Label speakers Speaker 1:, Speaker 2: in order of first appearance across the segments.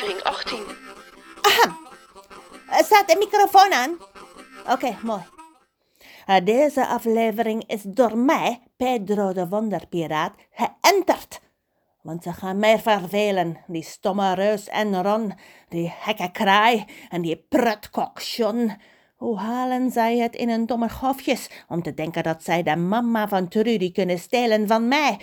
Speaker 1: aflevering 18.
Speaker 2: Ahem. Eh, Staat de microfoon aan? Oké, mooi. Eh, Deze aflevering is door mij, Pedro de Wonderpiraat, geënterd. Want ze gaan mij vervelen, die stomme reus en Ron, die gekke kraai en die prutkok John. Hoe halen zij het in hun domme hofjes om te denken dat zij de mama van Trudy kunnen stelen van mij?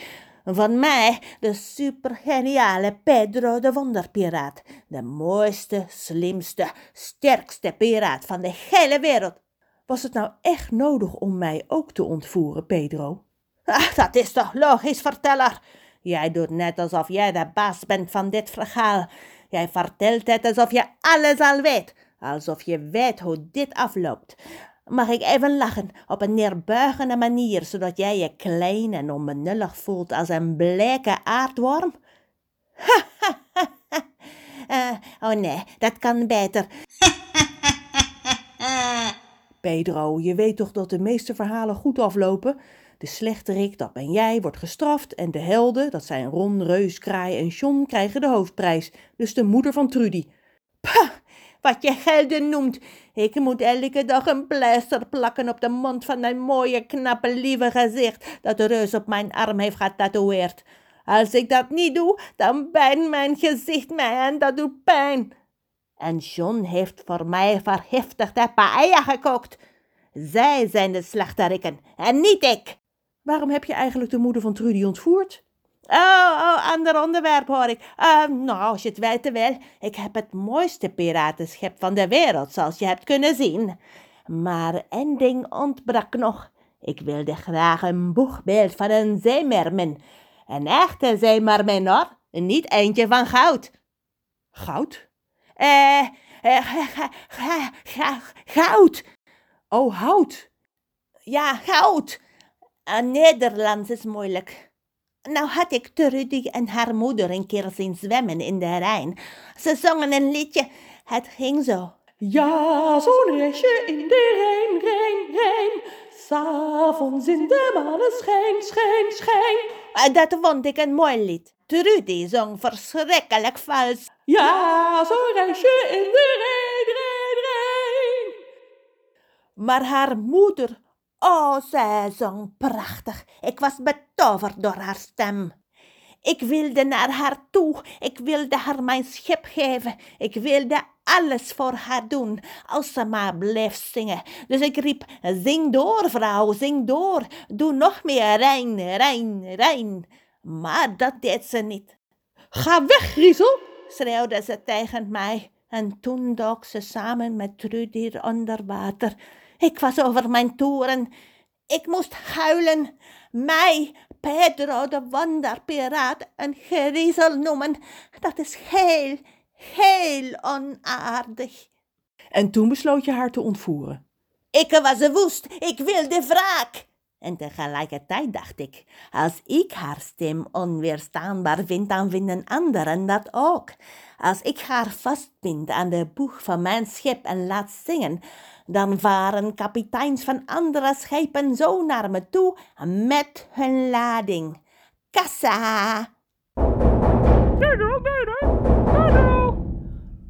Speaker 2: Van mij, de supergeniale Pedro de Wonderpiraat. De mooiste, slimste, sterkste piraat van de hele wereld.
Speaker 3: Was het nou echt nodig om mij ook te ontvoeren, Pedro?
Speaker 2: Ah, dat is toch logisch, verteller? Jij doet net alsof jij de baas bent van dit verhaal. Jij vertelt het alsof je alles al weet. Alsof je weet hoe dit afloopt. Mag ik even lachen op een neerbuigende manier, zodat jij je klein en onbenullig voelt als een bleke aardworm? Eh, oh nee, dat kan beter.
Speaker 3: Pedro, je weet toch dat de meeste verhalen goed aflopen? De slechterik, dat ben jij, wordt gestraft en de helden, dat zijn Ron, Reus, Kraai en John, krijgen de hoofdprijs. Dus de moeder van Trudy.
Speaker 2: Pah, wat je gelden noemt. Ik moet elke dag een pleister plakken op de mond van dat mooie, knappe, lieve gezicht dat de reus op mijn arm heeft getatoeëerd. Als ik dat niet doe, dan bijt mijn gezicht mij en dat doet pijn. En John heeft voor mij vergiftigde paella gekookt. Zij zijn de slechterikken en niet ik.
Speaker 3: Waarom heb je eigenlijk de moeder van Trudy ontvoerd?
Speaker 2: Oh, oh, ander onderwerp hoor ik. Eh, nou, als je het weten wil, ik heb het mooiste piratenschip van de wereld, zoals je hebt kunnen zien. Maar één ding ontbrak nog. Ik wilde graag een boegbeeld van een zeemermin. Een echte zeemermin hoor, niet eentje van goud.
Speaker 3: Goud?
Speaker 2: Eh, eh, goud.
Speaker 3: Oh, hout.
Speaker 2: Ja, goud. Nederlands is moeilijk. Nou had ik Trudy en haar moeder een keer zien zwemmen in de Rijn. Ze zongen een liedje. Het ging zo.
Speaker 3: Ja, zo'n reisje in de Rijn, Rijn, Rijn. S'avonds in de maneschijn, schijn, schijn.
Speaker 2: Uh, dat vond ik een mooi lied. Trudy zong verschrikkelijk vals.
Speaker 3: Ja, zo'n reisje in de Rijn, Rijn, Rijn.
Speaker 2: Maar haar moeder, oh, zij zong prachtig. Ik was betoverd door haar stem. Ik wilde naar haar toe. Ik wilde haar mijn schip geven. Ik wilde alles voor haar doen, als ze maar bleef zingen. Dus ik riep, zing door, vrouw, zing door. Doe nog meer Rijn, Rijn, Rijn. Maar dat deed ze niet.
Speaker 3: Ga weg, Griezel.
Speaker 2: schreeuwde ze tegen mij. En toen dook ze samen met Trudy onder water. Ik was over mijn toeren. Ik moest huilen. Mij, Pedro de Wonderpiraat, een griezel noemen. Dat is heel, heel onaardig.
Speaker 3: En toen besloot je haar te ontvoeren.
Speaker 2: Ik was woest, ik wilde wraak. En tegelijkertijd dacht ik, als ik haar stem onweerstaanbaar vind, dan vinden anderen dat ook. Als ik haar vastbind aan de boeg van mijn schip en laat zingen, dan varen kapiteins van andere schepen zo naar me toe met hun lading. Kassa!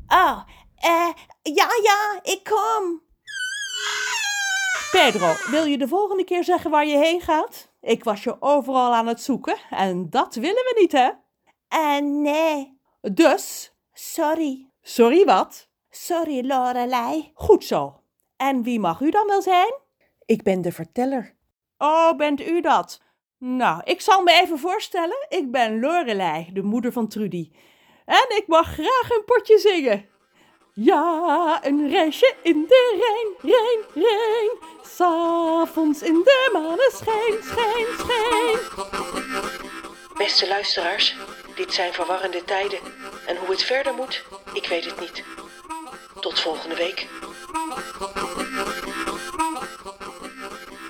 Speaker 2: Oh, eh, ja, ja, ik kom.
Speaker 3: Pedro, wil je de volgende keer zeggen waar je heen gaat? Ik was je overal aan het zoeken en dat willen we niet, hè?
Speaker 2: Eh, nee,
Speaker 3: Dus,
Speaker 2: sorry.
Speaker 3: sorry wat?
Speaker 2: Sorry, Lorelei.
Speaker 3: Goed zo. En wie mag u dan wel zijn? Ik ben de verteller. Oh, bent u dat? Nou, ik zal me even voorstellen. Ik ben Lorelei, de moeder van Trudy. En ik mag graag een potje zingen. Ja, een reisje in de Rijn, Rijn, Rijn. S'avonds in de maneschijn, schijn, schijn.
Speaker 1: Beste luisteraars, dit zijn verwarrende tijden. En hoe het verder moet, ik weet het niet. Tot volgende week.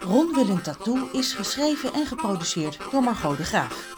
Speaker 4: Ron Tattoo is geschreven en geproduceerd door Margot de Graaf.